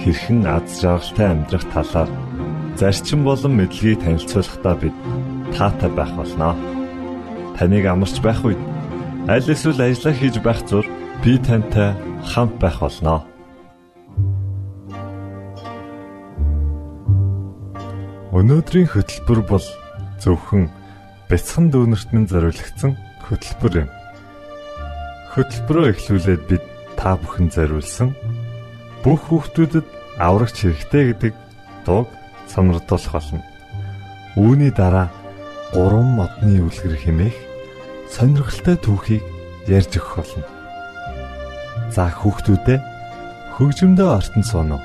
хэрхэн аз жаргалтай амьдрах талаар зарчим болон мэдлэгийг танилцуулахдаа бид таатай байх болноо. Таныг амарч байх үед аль эсвэл ажиллаа хийж байх зур би тантай хамт байх болноо. Өнөөдрийн хөтөлбөр бол зөвхөн бяцхан дүүнерт минь зориулагдсан хөтөлбөр юм. Хөтөлбөрөө эхлүүлээд бид та бүхэн зориулсан бүх хүүхдүүдэд аврагч хэрэгтэй гэдэг дууг сонирдуулах болно. Үүний дараа гурван модны үлгэр хэмээх сонирхолтой түүхийг ярьж өгөх болно. За хүүхдүүдээ хөгжмөдөө ортон сууно.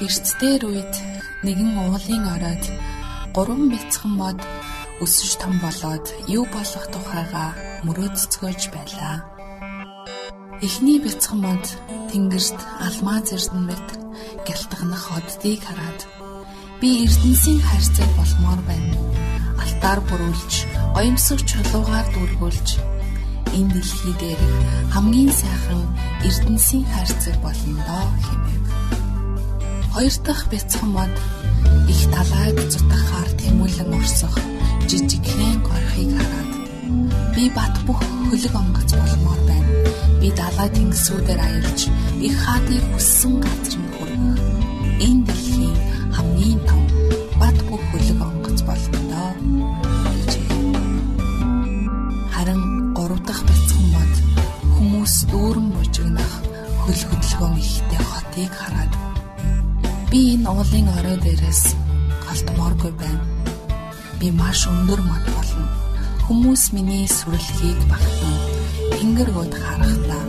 Эрцдээр үед нэгэн уулын оройд гурван бяцхан мод өсөж том болоод юу болох тухайга мөрөөдцгөөж байлаа. Эхний бяцхан мод тэнгэрт алмаз эрдэнэт гялтганах оддыг хараад би эрдэнсийн хайрцаг болмоор байна. Алтаар бүрүүлж, гоёмсог чулуугаар дүүргүүлж энэ дэлхий дээр хамгийн сайхан эрдэнсийн хайрцаг болно доо хэмэв. Хоёр дахь бяцхан мод их талайд зутахаар тэмүүлэн урсах жижигхэн горхийг хараад би бат бүх хөлөг онгоц болмоор байна. Би далай тэнгисүүдээр аялж их хаадыг хүссэн газар нь хүрэх. Энэ дэлхийн хамгийн том бат бүх хөлөг онгоц болно доо. Харин гурав дахь бяцхан мод хүмүүс дүүрэн бужигнах хөл хөдөлгөөн ихтэй хотыг хараад Би энэ уулын орой дээрээс галтмооргүй байна. Би маш өндөр мод болно. Хүмүүс миний сүрлэгийг багтан тэнгэр гоод харахтаа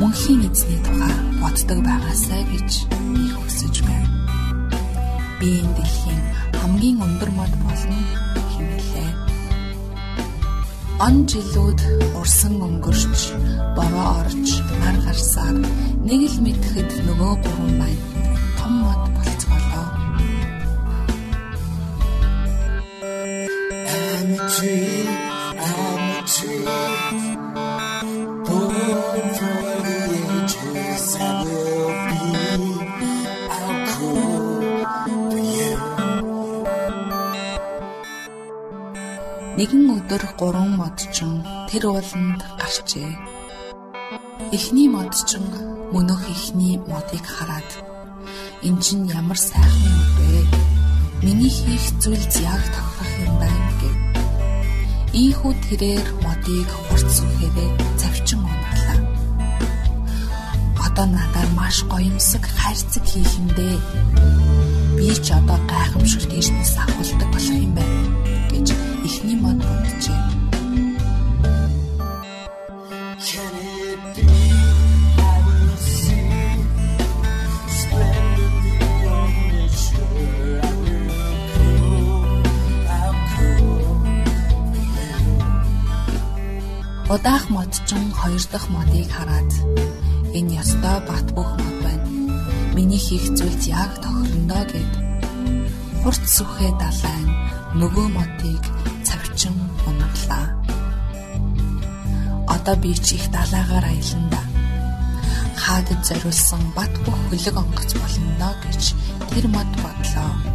мөнхийн эзний тухай боддог байгаасай гэж би хүсэж байна. Би энэ дэлхийн хамгийн өндөр мод болно хэмээлээ. Он жилүүд урсан өнгөрч, бороо орж, нар гарсаар нэг л мэдхэд нөгөө гурван маань Нэгэн өдөр гурван модчин тэр ууланд гарчээ. Эхний модчин мөнөх эхний модыг хараад эн чинь ямар сайхан юм бэ? Миний хийх зүйл яг тохирох юм байна гэв. Ийхүү тэрээр модыг хурц сүхээрээ завчин унаглаа. Одоо надаар маш гоёмсог хайрцаг хийх юм дээ. Би ч одоо гайхамшигт эрдэнэс авахулдаг болох юм байна эхний мод бодчихэ. Удаах модчин хоёр дахь модыг хараад энэ ёстой бат бөх мод байна. Миний хийх зүйлс яг тохирондоо гэд хурц сүхэ далайн нөгөө модыг цавчин унаглаа. Одоо би ч их далайгаар аялна. Хаадад зориулсан бат бөх хөлөг онгоц болно гэж тэр мод бодлоо.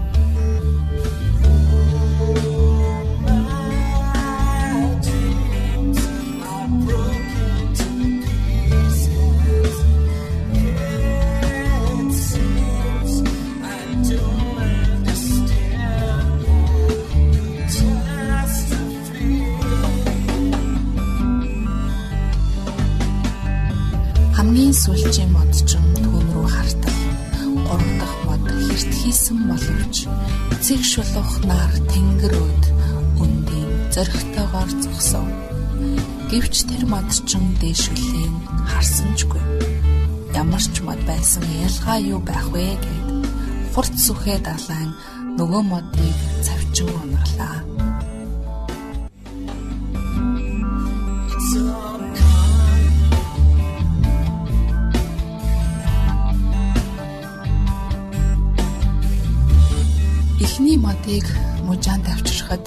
Шулуух нар тэнгэрүүд үндийн зөрхтойгоор зогсов. Гэвч тэр модчин дээшүлийн харсанчгүй. Ямар ч мод байсан ялгаа юу байх вэ гэд хурц сүхэ далайн нөгөө модыг цавчин унаглаа. Эхний модыг мужаанд авчирхад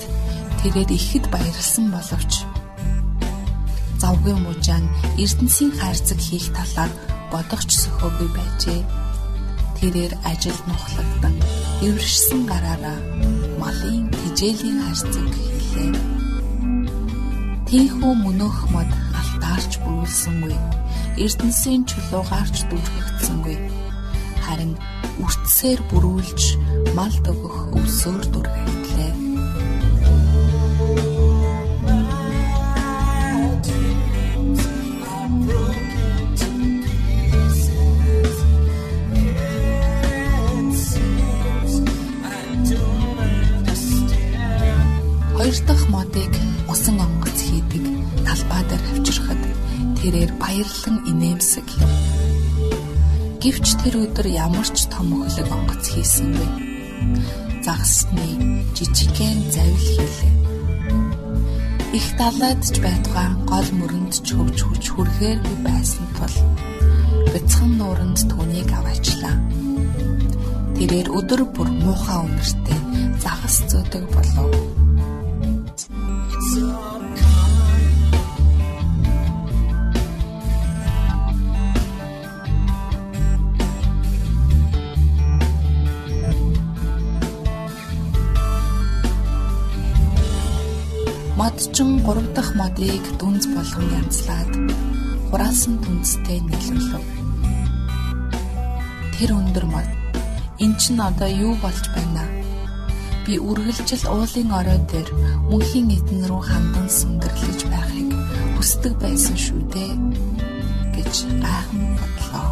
тэрээр ихэд баярлсан боловч завгүй мужаан Эрдэнсийн хайрцаг хийх талаар бодогч сөхөөгүй байжээ. Тэрээр ажил нухлагдан эвэршсэн гараараа малын тижээлийн хайрцаг хийлээ. Тийхүү мөнөөх мод алтаарч бүрүүлсэнгүй. Эрдэнсийн чулуугаарч дүрхэгдсэнгүй. Үртсээр бүрүүлж мал төгөх өвсөөр дүрхэгдлээ. Хоёр дахь модыг усан онгоц хийдэг талбай дээр авчирхад тэрээр баярлан инээмсэг. Гэвч тэр өдөр ямар ч том хөлөг онгоц хийсэнгүй. Загасны жижигхэн завил хийлээ. Их далайд ч байтугай гол мөрөнд ч хөвж хүч хүрхээргүй байсан тул бяцхан нууранд түүнийг аваачлаа. Тэрээр өдөр бүр муухай үнэртэй загас зөөдөг болов. Модчин 3 дахь модыг дүнз болгон янзлаад хураасан дүнзтэй нийлүүлв. Тэр өндөр мод эн чин одоо юу болж байна? Би үргэлжил уулын орой дээр мөнхийн эдэн рүү хандан сүндэрлэж байхыг хүсдэг байсан шүү дээ гэж гайхан бодлоо.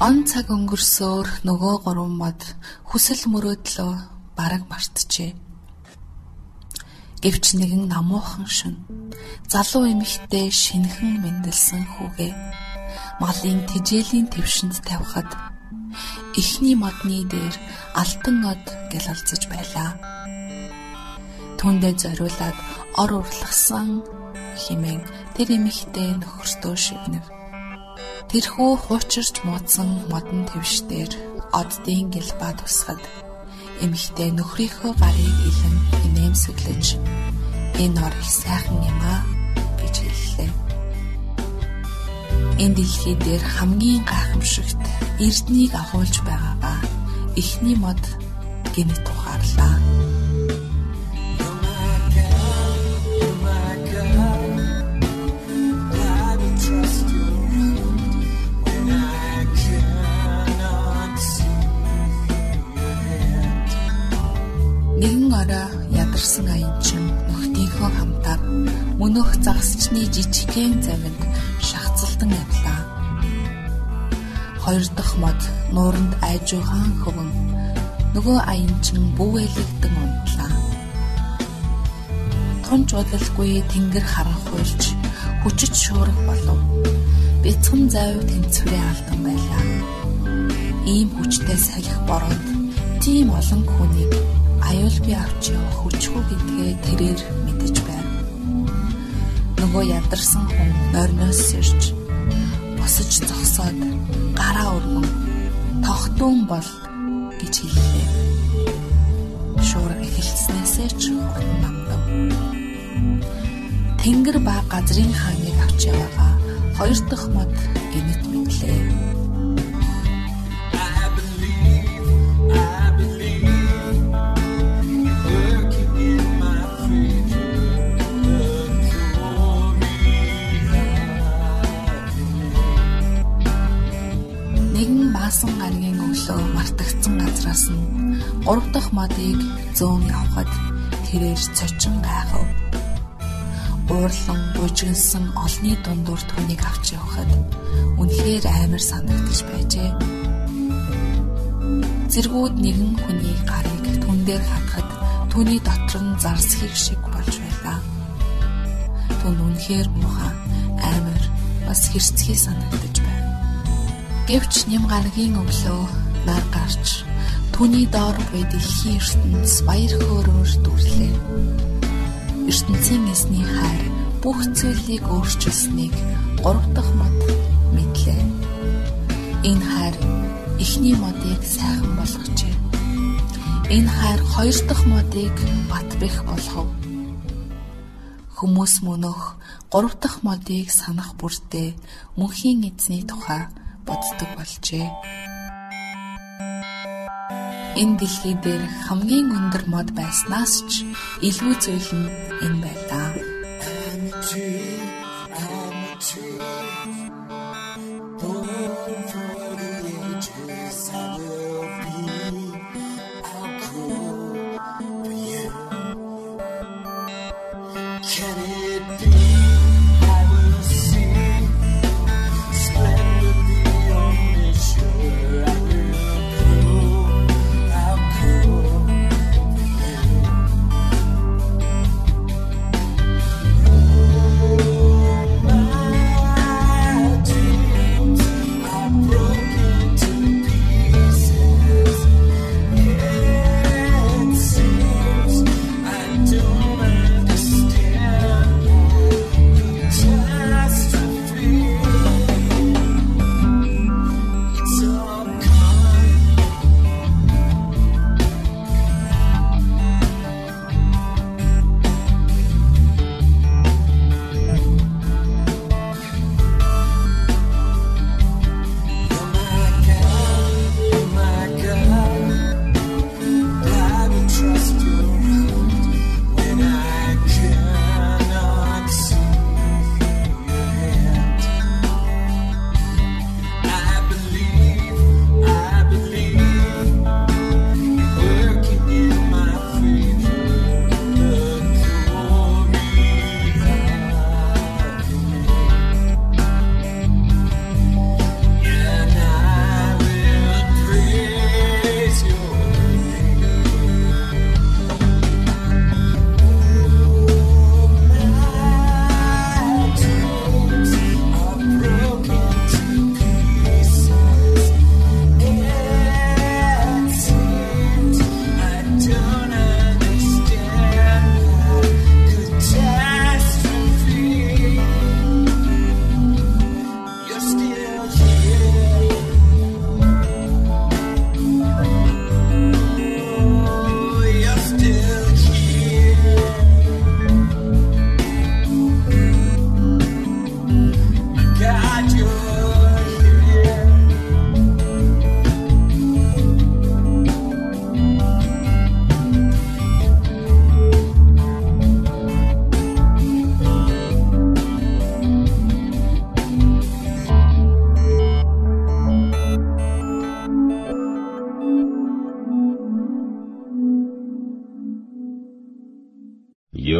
Он цаг өнгөрсөөр нөгөө гурван мод хүсэл мөрөөдлөө бараг мартжээ Гэвч нэгэн намуухан шин залуу эмэгтэй шинхэн мэндэлсэн хүүгээ малын тижээлийн твшинд тавихад эхний модны дээр алтан од гэл олцож байлаа. Түүндээ зориулаад ор урлагсан химэн тэр эмэгтэй нөхөртөө шивнэв. Тэрхүү хуучирч муудсан модон твшдэр оддын гэлба тусгад эмэгтэй нөхрийнхөө гарыг илэн инээмсэглэж энэ ор их сайхан юм аа гэж хэллээ. Энэ дэлхий дээр хамгийн гайхамшигт эрднийг агуулж байгаагаа эхний мод гинт тухаарлаа. Мөнөх загасчны жижигхэн заминд шахацлдан явлаа. Хоёр дахь мод нууранд айжуухан хөвөн нөгөө аянчин бүвэлэгдэн унтлаа. Тунч удалгүй тэнгэр харан хуйлж хүчит шуурах болов. Бяцхан зайв тэнцвэрээ алдан байлаа. Ийм хүчтэй салхи бороонд тийм олон хүнийг аюул би авч явах хүчгүй гэдгээ тэрээр мэдэж байна. Нөгөө ядарсан хүн нойрноос сэрж босож зогсоод гараа өргөн тогтун бол гэж хэллээ. Шуурга эхэлснээсээ ч урт намдав. Тэнгэр ба газрын хааныг авч яваага хоёр дахь мод гинэт мэдлээ. Дахь модыг зөөн явхад тэрээр цочин гайхав. Уурлан бужигнсан олны дундуур түүнийг авч явхад үнэхээр амар санагдаж байжээ. Зэргүүд нэгэн хүний гарыг түн дээр хатахад түүний дотор нь зарсхийг шиг болж байлаа. Түн үнэхээр муухай амар бас хэрцгий санагдаж байна. Гэвч нэм гарагийн өглөө нар гарч түүний доор буй дэлхийн ертөнц баяр хөөрөөр дүрлээ. ертөнцийн эсний хайр бүх зүйлийг өөрчилсөнийг гурав дахь мод мэдлээ. Энэ хайр эхний модыг сайхан болгожээ. Энэ хайр хоёр дахь модыг бат бэх болгов. Хүмүүс мөнөх гурав дахь модыг санах бүртээ мөнхийн эзний тухай боддог болжээ. Энэ дэлхий дээр хамгийн өндөр мод байснаас ч илүү нь энэ байлаа.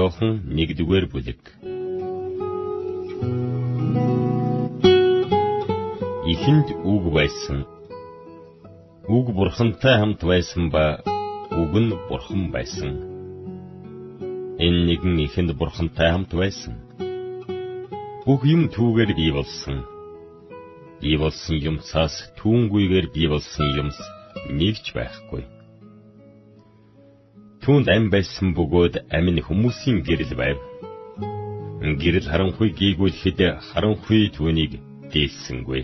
Йохан 1-р бүлэг. Ихэнд үг байсан. Үг бурхантай хамт байсан ба үг нь бурхан байсан. Энэ нэгэн ихэнд бурхантай хамт байсан. Бүх юм түүгээр бий болсон. Бий болсон юмцаас түүнгүйгээр бий болсон юмс нэгч байхгүй. Түүнд ам байсан бөгөөд ам нь хүмүүсийн гэрэл байв. Гэрэл харанхуй гийгүүлэхэд харанхуй түүнийг дээлсэнгүй.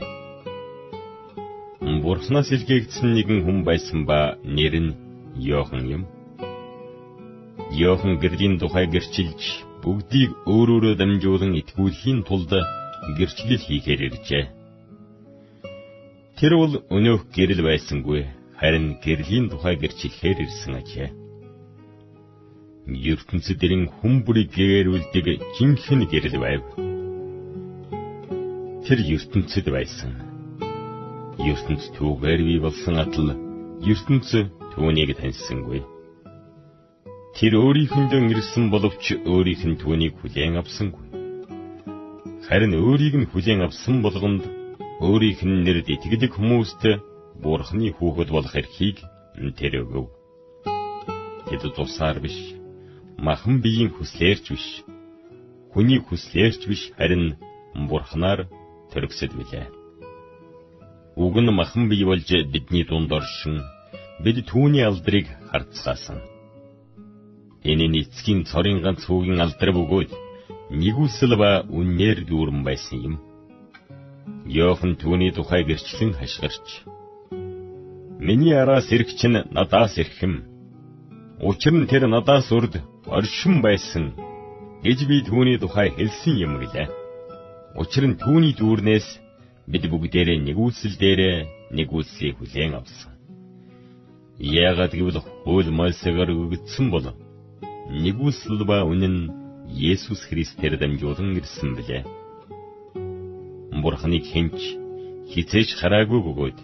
Бурханаас илгээгдсэн нэгэн хүн байсан ба нэр нь Йохан юм. Йохан гэрлийн тухай гэрчилж бүгдийг өөрөөрөө дамжуулан итгүүлэхийн тулд гэрчлэл хийхээр иржээ. Тэр бол өнөөх гэрэл байсангүй харин гэрлийн тухай гэрчлэхээр ирсэн ажээ. Ертөнцийн хүн бүрийг гээрүүлдэг жинхэнэ гэрэл байв. Тэр ертөнцид байсан. ертөнц түүгээр бий болсон атал ертөнц түүнийг таньсангүй. Тэр өөрийнхөндөө ирсэн боловч өөрийнх нь түүнийг хүлээн авсангүй. Харин өөрийг нь хүлээн авсан болгонд өөрийнх нь нэрд итгэдэг хүмүүст Бурхны хүүхэд болох эрхийг тэр өгөв. Тэд тусаар биш, махан биеийн хүслээрч биш, хүний хүслээрч биш харин Бурхнаар төрөксөд билээ. Уг нь махан бие болж бидний дунд оршин бид түүний алдрыг харцгаасан нь эцгийн цорын ганц хүүгийн алдар бөгөөд нэгүсэл ба үннээр дүүрэн байсан юм. Йохан түүний тухай гэрчлэн хашгирч Миний араас ирэх чинь надаас ирхэм. Учир нь тэр надаас урд оршин байсан гэж би түүний тухай хэлсэн юм гэлээ. Учир нь түүний дүүрнээс бид бүгдээрээ нэгүсэл дээрээ нэгүслийг хүлээн авсан. Яагаад гэвэл хууль Мосегаар өгөгдсөн бол нэгүсэл ба үнэн Есүс Христээр дамжуулан ирсэн билээ. Бурхныг хинч хизээж хараагүй бөгөөд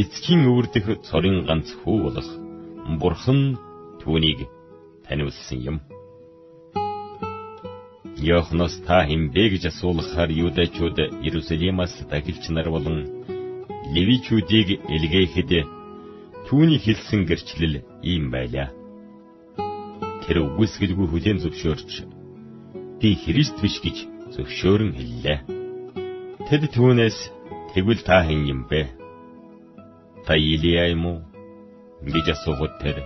эцгийн өвөрдөх цорын ганц хүү болох Бурхан түүнийг таниулсан юм. Йоханос та хинбэ гэж асуулахаар юудачууд Иерусалимаас дахилч нар болон левичүүдийг илгээхэд түүний хэлсэн гэрчлэл ийм байлаа тэр үгүйсгэлгүй хүлээн зөвшөөрч би Христ биш гэж зөвшөөрөн хэллээ. Тэд түүнээс тэгвэл та хэн юм бэ? Та Илия юм уу? гэж асуухад тэр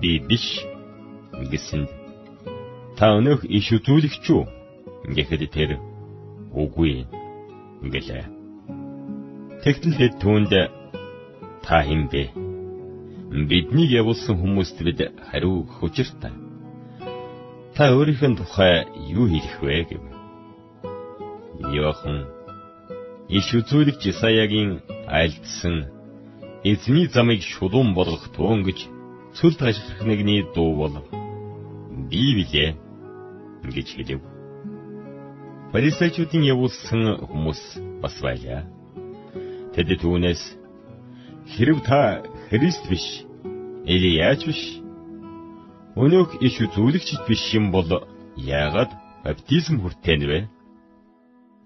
би биш гэсэн. Та өнөөх иш үзүүлэгч үү? гэхэд тэр үгүй гэлээ. Тэгтэл хэд түүнд та хэн бэ? Бидний явуулсан хүмүүст бид хариу өгөх учиртай. Та өөрийнхөө тухай юу хэлэх вэ гэв. Йохан иш үзүүлэгч Исаягийн айлдсан эзний замыг шулуун болгох туун гэж цүл ташрах нэгний дуу бол би билээ гэж хэлв. Фарисеучуудын явуулсан хүмүүс бас байлаа. Тэд түүнээс хэрв та Христ биш. Элияч биш. Өнөөх иш үзүүлэгч биш юм бол яагаад баптизм хүртэнэ вэ?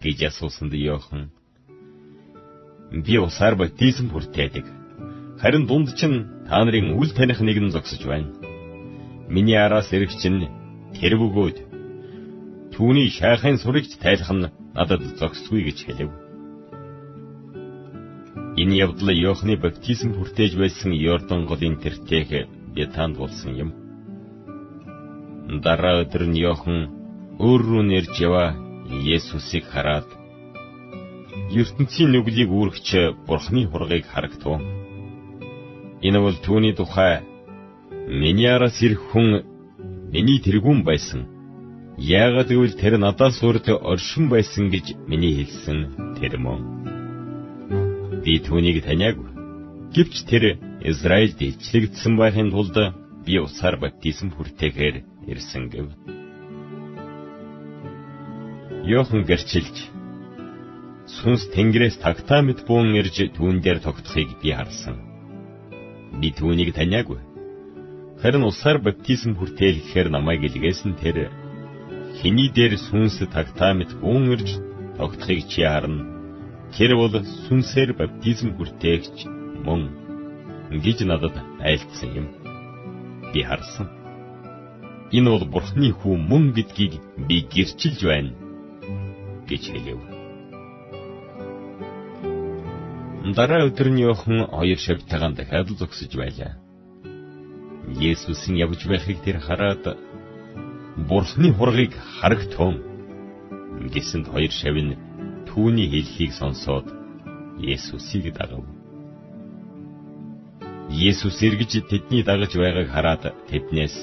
гэж асуусан Йохан. Би усаар баптизм хүртээдэг. Харин дунд чинь та нарын үл таних нэгэн зогсож байна. Миний араас ирэх чинь тэр бөгөөд түүний шайхын сурагч тайлах нь надад зогсгүй гэж хэлв. Энэ явдал Иохны баптизм хүртээж байсан Йордан голын тэртех Бетанд болсон юм. Дараа өдөр нь Иохан өөр рүү нэрж яваа Есүсийг хараад ертөнцийн нүглийг үүрэгч Бурхны хургийг харагтав. Энэ бол түүний тухай миний араас ирэх хүн миний тэргүүн байсан. Яагаад гэвэл тэр надаас урд оршин байсан гэж миний хэлсэн тэр мөн би түүнийг таниагүй. Гэвч тэр Израильд илчлэгдсэн байхын тулд би усаар баптизм хүртээхээр ирсэн гэв. Йохан гэрчилж сүнс тэнгэрээс тагтаа мэт буун ирж түүн дээр тогтохыг би харсан. Би түүнийг таниагүй. Харин усаар баптизм хүртээлгэхээр намайг илгээсэн тэр хиний дээр сүнс тагтаа мэт гүн ирж тогтхыг чи харна. Тэр бол сүнсээр баптизм хүртээгч мөн гэж надад айлтсан юм. Би харсан. Энэ бол Бурхны хүү мөн гэдгийг би гэрчилж байна гэж хэлэв. Дараа өдрийн охин хоёр шавтайгаан дахиад зогсож байлаа. Есүс нь явж байхыг тэр хараад Бурхны хургийг харагтун гэсэнд хоёр шав нь түүний хэлхийг сонсоод Есүсийг дагав. Есүс эргэж тэдний дагаж байгааг хараад тэднээс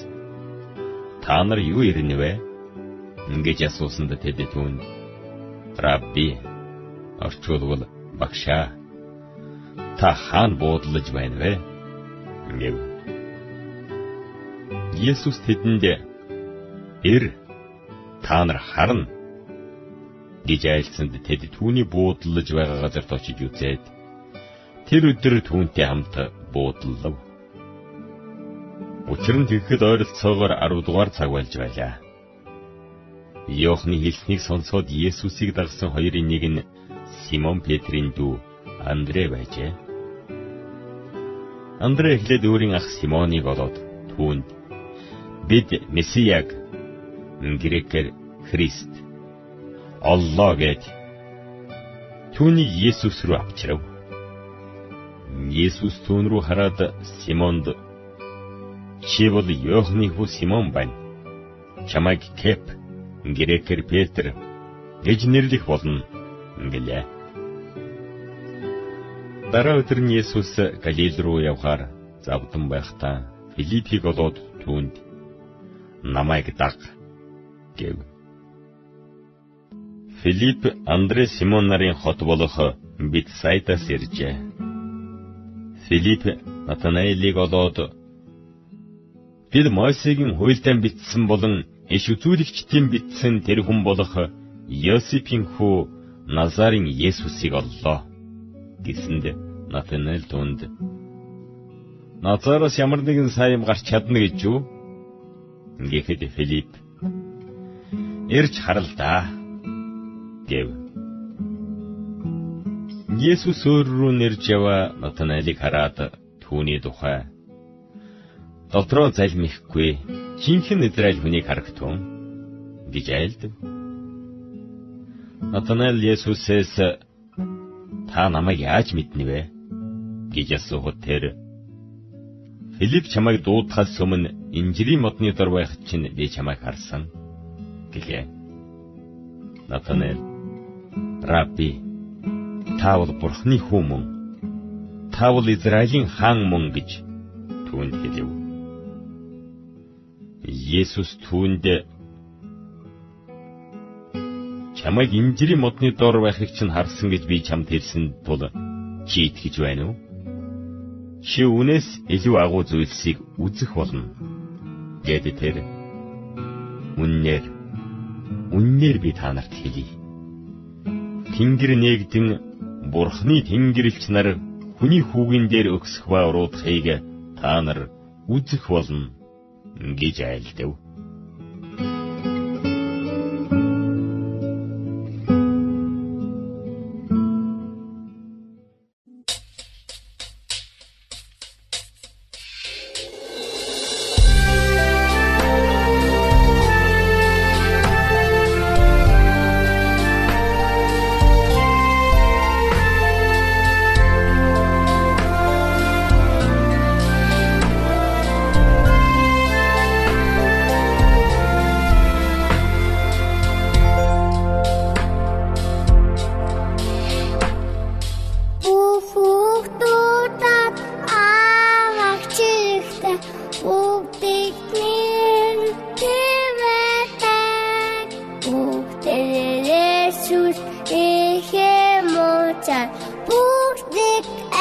та нар юу ирнэ вэ? Ингэж асуусанд тэд түүнд Рабби орчуулвал багшаа та хаана буудлаж байна вэ? гэв. Есүс тэдэнд "Эр та нар харна" гэж айлцсанд тэд түүний буудлаж байгаа газарт очиж үзээд тэр өдөр түүнтэй хамт буудлав. Учир нь тэгэхэд ойролцоогоор 10 дугаар цаг болж байлаа. Йохны хэлснийг сонсоод Есүсийг дагсан хоёрын нэг нь Симон Петрийн дүү Андрэ байжээ. Андрэ эхлээд өөрийн ах Симоныг олоод түүнд бид Месияг грекээр Христ Аллаа гэд түүнийг Есүс рүү авчирав. Есүс түүн рүү хараад Симонд чи бол Йохны хүү Симон байна. Чамайг Кеп грекээр Петр гэж нэрлэх болно гэлээ. Дараа өдөр нь Есүс Галил руу явхаар завдан байхдаа Филиппийг олоод түүнд намайг даг гэв. Филипп Андре Симон нарын хот болох Битсайдас иржээ. Филипп Натанаэлийг олоод бид Мойсегийн хуйлдаан бичсэн болон иш үзүүлэгчдийн бичсэн тэр хүн болох Йосипийн хүү Назарын Есүсийг оллоо гэсэнд Натанаэл түнд Назараас ямар нэгэн сайн юм гарч чадна гэж юу? Гэхэд Филипп Ирж харал да гэв. Есүс өөр рүү нэрж яваа Натанаэлийг хараад түүний тухай дотроо залмихгүй жинхэнэ Израиль хүнийг харагтун гэж айлдав. Натанаэл Есүсээс та намайг яаж мэднэ вэ гэж асуухад тэр Филипп чамайг дуудахаас өмнө инжирийн модны дор байх чинь би чамайг харсан гэлээ. Натанаэл Рабби та бол Бурхны хүү мөн та бол Израилийн хаан мөн гэж түүнд хэлэв. Есүс түүнд чамайг инжирийн модны дор байхыг чинь харсан гэж би чамд хэлсэн тул чи итгэж байна уу? Чи үнээс илүү агуу зүйлсийг үзэх болно. Гэт тэр үннээр үннээр би та нарт хэлье. Тэнгэр нээгдэн Бурхны Тэнгэрлэгч нар хүний хүүгэн дээр өгсөх ба уруудахыг та нар үзэх болно гэж айлдав.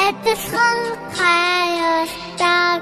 Het is gewoon chaos, daar